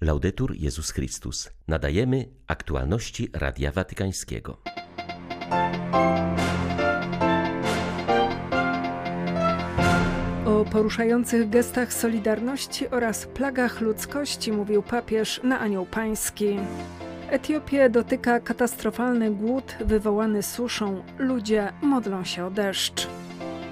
Laudetur Jezus Chrystus. Nadajemy aktualności Radia Watykańskiego. O poruszających gestach solidarności oraz plagach ludzkości mówił papież na Anioł Pański. Etiopię dotyka katastrofalny głód wywołany suszą. Ludzie modlą się o deszcz.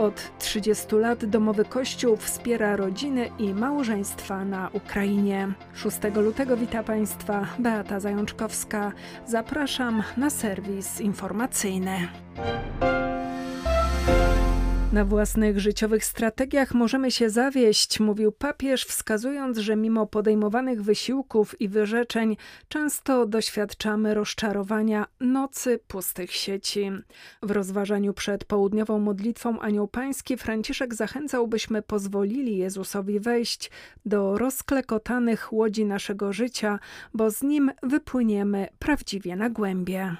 Od 30 lat domowy kościół wspiera rodziny i małżeństwa na Ukrainie. 6 lutego wita Państwa Beata Zajączkowska. Zapraszam na serwis informacyjny. Na własnych życiowych strategiach możemy się zawieść, mówił papież, wskazując, że mimo podejmowanych wysiłków i wyrzeczeń często doświadczamy rozczarowania nocy pustych sieci. W rozważaniu przed południową modlitwą Anioł Pański Franciszek zachęcał, byśmy pozwolili Jezusowi wejść do rozklekotanych łodzi naszego życia, bo z nim wypłyniemy prawdziwie na głębie.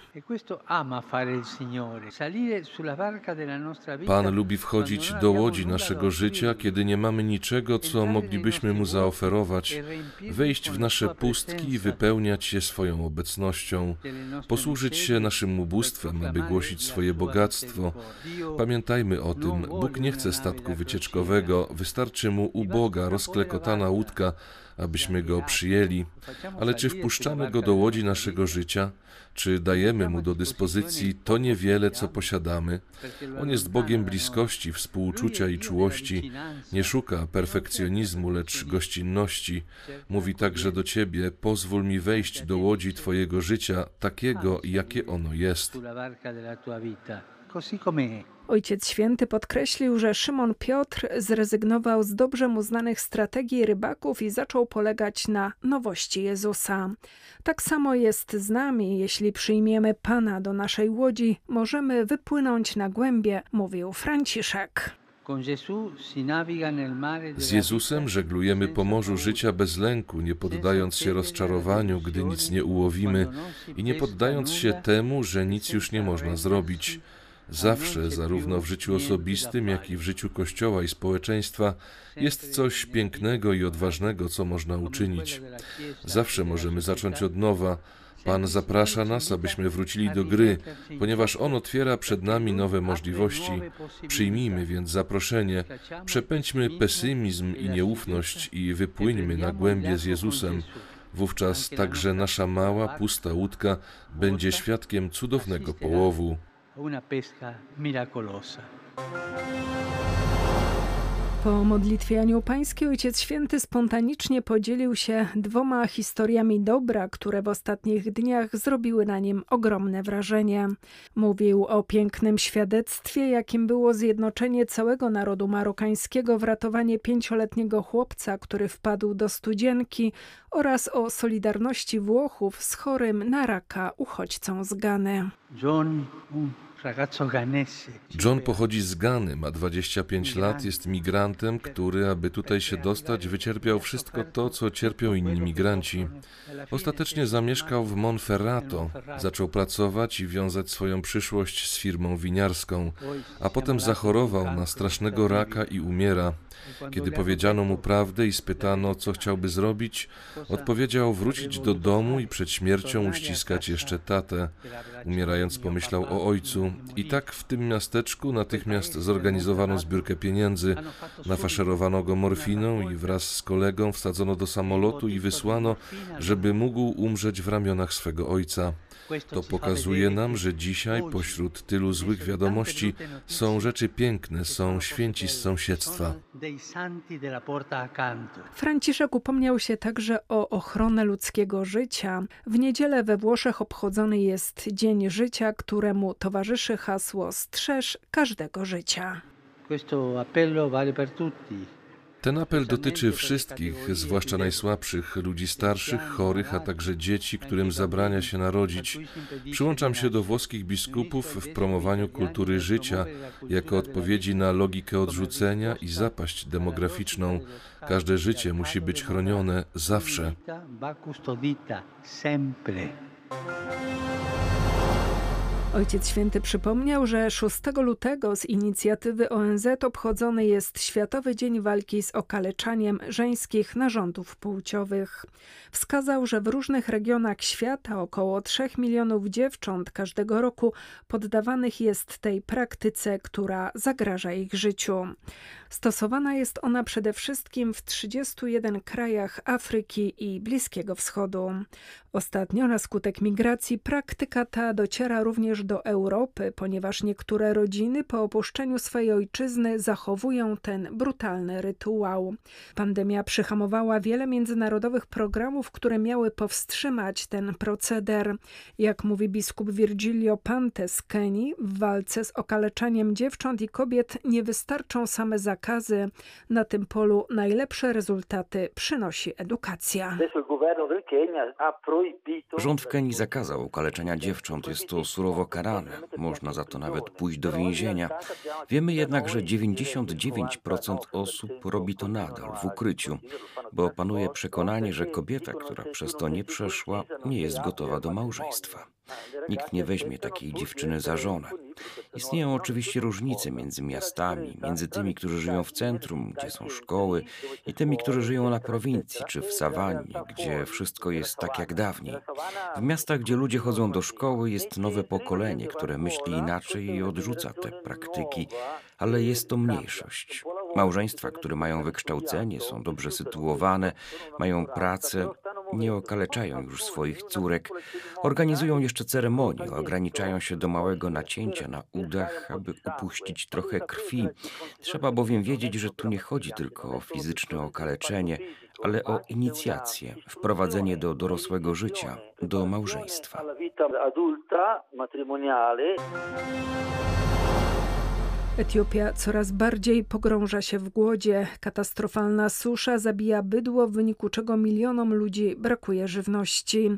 Pan lubi wchodzić do łodzi naszego życia, kiedy nie mamy niczego, co moglibyśmy mu zaoferować, wejść w nasze pustki i wypełniać je swoją obecnością, posłużyć się naszym ubóstwem, aby głosić swoje bogactwo. Pamiętajmy o tym, Bóg nie chce statku wycieczkowego, wystarczy mu uboga, rozklekotana łódka, abyśmy go przyjęli. Ale czy wpuszczamy go do łodzi naszego życia? Czy dajemy mu do dyspozycji to niewiele, co posiadamy? On jest Bogiem bliskości, współczucia i czułości. Nie szuka perfekcjonizmu, lecz gościnności. Mówi także do ciebie: pozwól mi wejść do łodzi Twojego życia, takiego, jakie ono jest. Ojciec Święty podkreślił, że Szymon Piotr zrezygnował z dobrze mu znanych strategii rybaków i zaczął polegać na nowości Jezusa. Tak samo jest z nami, jeśli przyjmiemy Pana do naszej łodzi, możemy wypłynąć na głębie, mówił Franciszek. Z Jezusem żeglujemy po morzu życia bez lęku, nie poddając się rozczarowaniu, gdy nic nie ułowimy i nie poddając się temu, że nic już nie można zrobić. Zawsze, zarówno w życiu osobistym, jak i w życiu Kościoła i społeczeństwa, jest coś pięknego i odważnego, co można uczynić. Zawsze możemy zacząć od nowa. Pan zaprasza nas, abyśmy wrócili do gry, ponieważ On otwiera przed nami nowe możliwości. Przyjmijmy więc zaproszenie, przepędźmy pesymizm i nieufność i wypłyńmy na głębie z Jezusem. Wówczas także nasza mała, pusta łódka będzie świadkiem cudownego połowu una pesca miraculosa. Po modlitwie Anioł Pański Ojciec Święty spontanicznie podzielił się dwoma historiami dobra, które w ostatnich dniach zrobiły na nim ogromne wrażenie. Mówił o pięknym świadectwie, jakim było zjednoczenie całego narodu marokańskiego w ratowanie pięcioletniego chłopca, który wpadł do studzienki oraz o solidarności Włochów z chorym na raka uchodźcą z Gany. John, John pochodzi z Gany, ma 25 lat, jest migrantem, który, aby tutaj się dostać, wycierpiał wszystko to, co cierpią inni migranci. Ostatecznie zamieszkał w Monferrato, zaczął pracować i wiązać swoją przyszłość z firmą winiarską, a potem zachorował na strasznego raka i umiera. Kiedy powiedziano mu prawdę i spytano, co chciałby zrobić, odpowiedział wrócić do domu i przed śmiercią uściskać jeszcze tatę. Umierając pomyślał o ojcu i tak w tym miasteczku natychmiast zorganizowano zbiórkę pieniędzy, nafaszerowano go morfiną i wraz z kolegą wsadzono do samolotu i wysłano, żeby mógł umrzeć w ramionach swego ojca. To pokazuje nam, że dzisiaj pośród tylu złych wiadomości są rzeczy piękne, są święci z sąsiedztwa. Franciszek upomniał się także o ochronę ludzkiego życia. W niedzielę we Włoszech obchodzony jest Dzień Życia, któremu towarzyszy hasło Strzeż każdego życia. Ten apel dotyczy wszystkich, zwłaszcza najsłabszych, ludzi starszych, chorych, a także dzieci, którym zabrania się narodzić. Przyłączam się do włoskich biskupów w promowaniu kultury życia jako odpowiedzi na logikę odrzucenia i zapaść demograficzną. Każde życie musi być chronione zawsze. Ojciec Święty przypomniał, że 6 lutego z inicjatywy ONZ obchodzony jest Światowy Dzień Walki z okaleczaniem żeńskich narządów płciowych. Wskazał, że w różnych regionach świata około 3 milionów dziewcząt każdego roku poddawanych jest tej praktyce, która zagraża ich życiu. Stosowana jest ona przede wszystkim w 31 krajach Afryki i Bliskiego Wschodu. Ostatnio na skutek migracji praktyka ta dociera również do Europy, ponieważ niektóre rodziny po opuszczeniu swojej ojczyzny zachowują ten brutalny rytuał. Pandemia przyhamowała wiele międzynarodowych programów, które miały powstrzymać ten proceder. Jak mówi biskup Virgilio Pante z Kenii, w walce z okaleczaniem dziewcząt i kobiet nie wystarczą same zakazy. Na tym polu najlepsze rezultaty przynosi edukacja. Rząd w Kenii zakazał okaleczania dziewcząt. Jest to surowo karane. Można za to nawet pójść do więzienia. Wiemy jednak, że 99% osób robi to nadal w ukryciu, bo panuje przekonanie, że kobieta, która przez to nie przeszła, nie jest gotowa do małżeństwa. Nikt nie weźmie takiej dziewczyny za żonę. Istnieją oczywiście różnice między miastami, między tymi, którzy żyją w centrum, gdzie są szkoły, i tymi, którzy żyją na prowincji czy w sawannie, gdzie wszystko jest tak jak dawniej. W miastach, gdzie ludzie chodzą do szkoły, jest nowe pokolenie, które myśli inaczej i odrzuca te praktyki, ale jest to mniejszość. Małżeństwa, które mają wykształcenie, są dobrze sytuowane, mają pracę, nie okaleczają już swoich córek, organizują jeszcze ceremonie, ograniczają się do małego nacięcia na udach, aby upuścić trochę krwi. Trzeba bowiem wiedzieć, że tu nie chodzi tylko o fizyczne okaleczenie, ale o inicjację, wprowadzenie do dorosłego życia, do małżeństwa. Etiopia coraz bardziej pogrąża się w głodzie. Katastrofalna susza zabija bydło, w wyniku czego milionom ludzi brakuje żywności.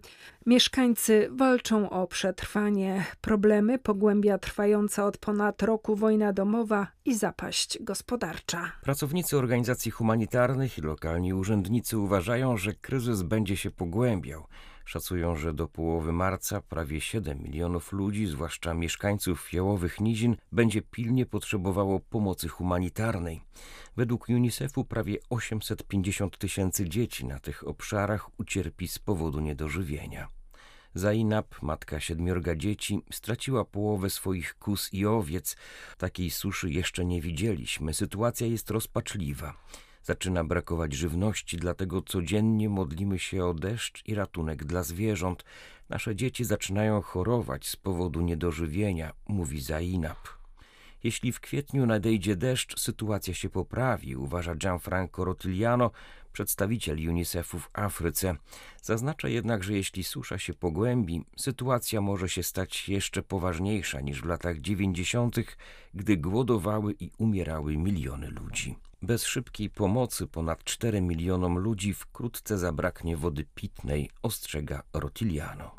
Mieszkańcy walczą o przetrwanie. Problemy pogłębia trwająca od ponad roku wojna domowa i zapaść gospodarcza. Pracownicy organizacji humanitarnych i lokalni urzędnicy uważają, że kryzys będzie się pogłębiał. Szacują, że do połowy marca prawie 7 milionów ludzi, zwłaszcza mieszkańców jałowych nizin, będzie pilnie potrzebowało pomocy humanitarnej. Według UNICEF-u prawie 850 tysięcy dzieci na tych obszarach ucierpi z powodu niedożywienia. Zainab, matka siedmiorga dzieci, straciła połowę swoich kus i owiec. Takiej suszy jeszcze nie widzieliśmy. Sytuacja jest rozpaczliwa. Zaczyna brakować żywności, dlatego codziennie modlimy się o deszcz i ratunek dla zwierząt. Nasze dzieci zaczynają chorować z powodu niedożywienia, mówi Zainab. Jeśli w kwietniu nadejdzie deszcz, sytuacja się poprawi, uważa Gianfranco Rotigliano, przedstawiciel UNICEF-u w Afryce. Zaznacza jednak, że jeśli susza się pogłębi, sytuacja może się stać jeszcze poważniejsza niż w latach 90., gdy głodowały i umierały miliony ludzi. Bez szybkiej pomocy ponad 4 milionom ludzi wkrótce zabraknie wody pitnej, ostrzega Rotigliano.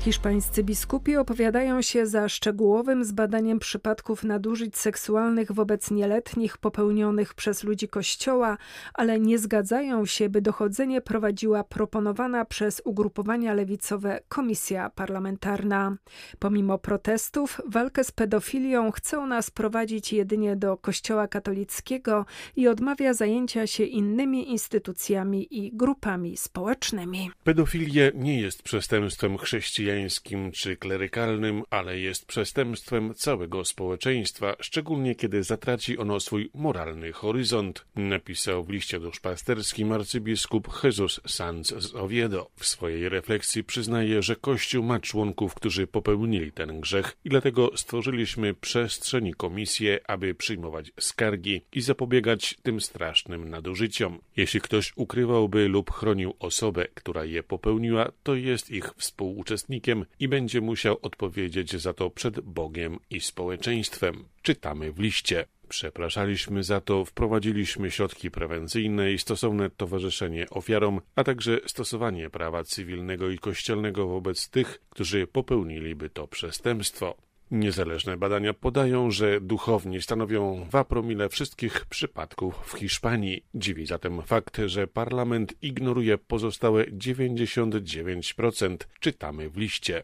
Hiszpańscy biskupi opowiadają się za szczegółowym zbadaniem przypadków nadużyć seksualnych wobec nieletnich popełnionych przez ludzi Kościoła, ale nie zgadzają się, by dochodzenie prowadziła proponowana przez ugrupowania lewicowe komisja parlamentarna. Pomimo protestów, walkę z pedofilią chce ona sprowadzić jedynie do Kościoła katolickiego i odmawia zajęcia się innymi instytucjami i grupami społecznymi. Pedofilia nie jest przestępstwem chrześcijańskim chrześcijańskim czy klerykalnym, ale jest przestępstwem całego społeczeństwa, szczególnie kiedy zatraci ono swój moralny horyzont, napisał w liście duszpasterskim arcybiskup Jesus Sanz z Oviedo. W swojej refleksji przyznaje, że Kościół ma członków, którzy popełnili ten grzech i dlatego stworzyliśmy przestrzeń i komisję, aby przyjmować skargi i zapobiegać tym strasznym nadużyciom. Jeśli ktoś ukrywałby lub chronił osobę, która je popełniła, to jest ich współuczestnikiem i będzie musiał odpowiedzieć za to przed Bogiem i społeczeństwem. Czytamy w liście. Przepraszaliśmy za to, wprowadziliśmy środki prewencyjne i stosowne towarzyszenie ofiarom, a także stosowanie prawa cywilnego i kościelnego wobec tych, którzy popełniliby to przestępstwo. Niezależne badania podają, że duchowni stanowią 2 promile wszystkich przypadków w Hiszpanii. Dziwi zatem fakt, że parlament ignoruje pozostałe 99%, czytamy w liście.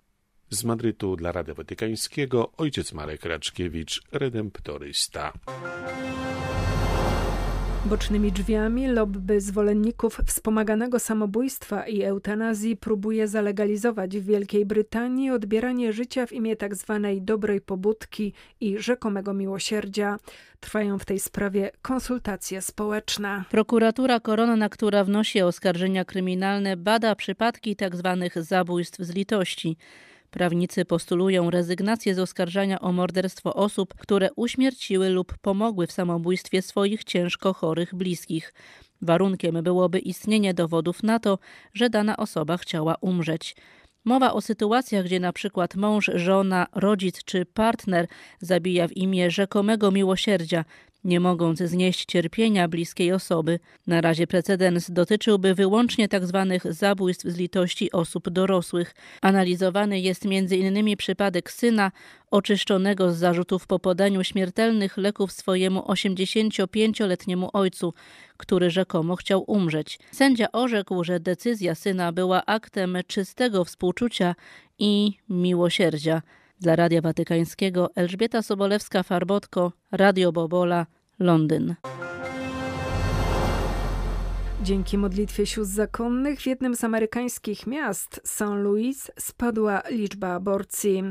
Z Madrytu dla Radia Watykańskiego ojciec Marek Raczkiewicz, redemptorysta. Bocznymi drzwiami lobby zwolenników wspomaganego samobójstwa i eutanazji próbuje zalegalizować w Wielkiej Brytanii odbieranie życia w imię tzw. Tak dobrej pobudki i rzekomego miłosierdzia. Trwają w tej sprawie konsultacje społeczne. Prokuratura koronna, która wnosi oskarżenia kryminalne, bada przypadki tzw. Tak zabójstw z litości. Prawnicy postulują rezygnację z oskarżania o morderstwo osób, które uśmierciły lub pomogły w samobójstwie swoich ciężko chorych bliskich. Warunkiem byłoby istnienie dowodów na to, że dana osoba chciała umrzeć. Mowa o sytuacjach, gdzie na przykład mąż, żona, rodzic czy partner zabija w imię rzekomego miłosierdzia, nie mogąc znieść cierpienia bliskiej osoby. Na razie precedens dotyczyłby wyłącznie tzw. Tak zabójstw z litości osób dorosłych. Analizowany jest m.in. przypadek syna oczyszczonego z zarzutów po podaniu śmiertelnych leków swojemu 85-letniemu ojcu, który rzekomo chciał umrzeć. Sędzia orzekł, że decyzja syna była aktem czystego współczucia i miłosierdzia. Dla Radia Watykańskiego Elżbieta Sobolewska-Farbotko, Radio Bobola, Londyn. Dzięki modlitwie sióstr zakonnych w jednym z amerykańskich miast, St. Louis, spadła liczba aborcji.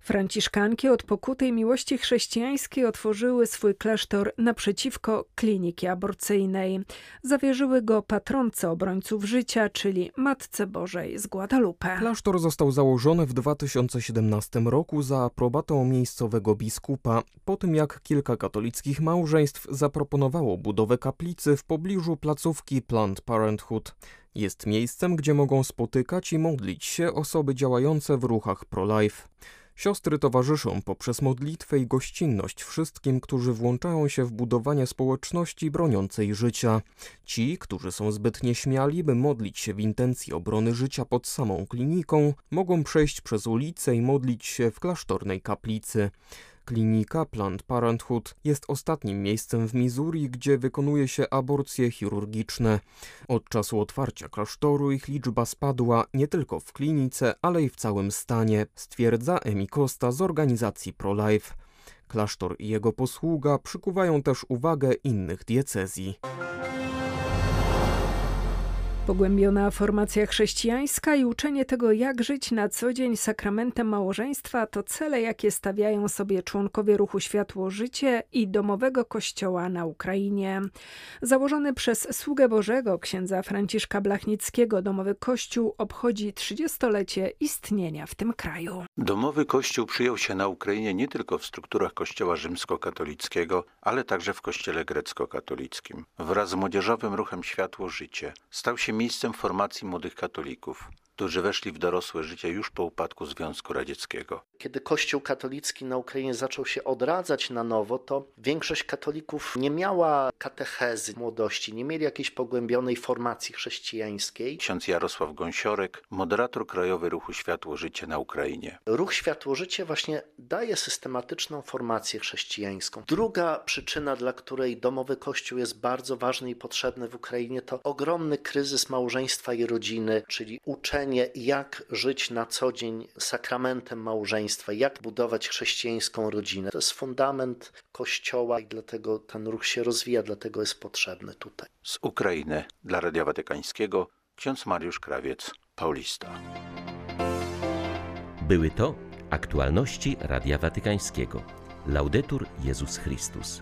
Franciszkanki od pokutej miłości chrześcijańskiej otworzyły swój klasztor naprzeciwko kliniki aborcyjnej. Zawierzyły go patronce obrońców życia, czyli Matce Bożej z Guadalupe. Klasztor został założony w 2017 roku za aprobatą miejscowego biskupa, po tym jak kilka katolickich małżeństw zaproponowało budowę kaplicy w pobliżu placówki Planned Parenthood. Jest miejscem, gdzie mogą spotykać i modlić się osoby działające w ruchach pro-life. Siostry towarzyszą poprzez modlitwę i gościnność wszystkim, którzy włączają się w budowanie społeczności broniącej życia. Ci, którzy są zbyt nieśmiali, by modlić się w intencji obrony życia pod samą kliniką, mogą przejść przez ulicę i modlić się w klasztornej kaplicy. Klinika Planned Parenthood jest ostatnim miejscem w Missouri, gdzie wykonuje się aborcje chirurgiczne. Od czasu otwarcia klasztoru ich liczba spadła nie tylko w klinice, ale i w całym stanie, stwierdza Emi Costa z organizacji ProLife. Klasztor i jego posługa przykuwają też uwagę innych diecezji. Pogłębiona formacja chrześcijańska i uczenie tego, jak żyć na co dzień sakramentem małżeństwa, to cele, jakie stawiają sobie członkowie ruchu Światło Życie i domowego kościoła na Ukrainie. Założony przez sługę Bożego księdza Franciszka Blachnickiego, domowy kościół obchodzi 30-lecie istnienia w tym kraju. Domowy kościół przyjął się na Ukrainie nie tylko w strukturach kościoła rzymskokatolickiego, ale także w kościele grecko-katolickim. Wraz z młodzieżowym ruchem Światło Życie stał się miejscem formacji młodych katolików którzy weszli w dorosłe życie już po upadku Związku Radzieckiego. Kiedy Kościół katolicki na Ukrainie zaczął się odradzać na nowo, to większość katolików nie miała katechezy młodości, nie mieli jakiejś pogłębionej formacji chrześcijańskiej. Ksiądz Jarosław Gąsiorek, moderator Krajowy Ruchu Światło Życie na Ukrainie. Ruch Światło Życie właśnie daje systematyczną formację chrześcijańską. Druga przyczyna, dla której domowy Kościół jest bardzo ważny i potrzebny w Ukrainie, to ogromny kryzys małżeństwa i rodziny, czyli uczenie jak żyć na co dzień sakramentem małżeństwa, jak budować chrześcijańską rodzinę. To jest fundament Kościoła i dlatego ten ruch się rozwija, dlatego jest potrzebny tutaj. Z Ukrainy dla Radia Watykańskiego ksiądz Mariusz Krawiec, Paulista. Były to aktualności Radia Watykańskiego. Laudetur Jezus Chrystus.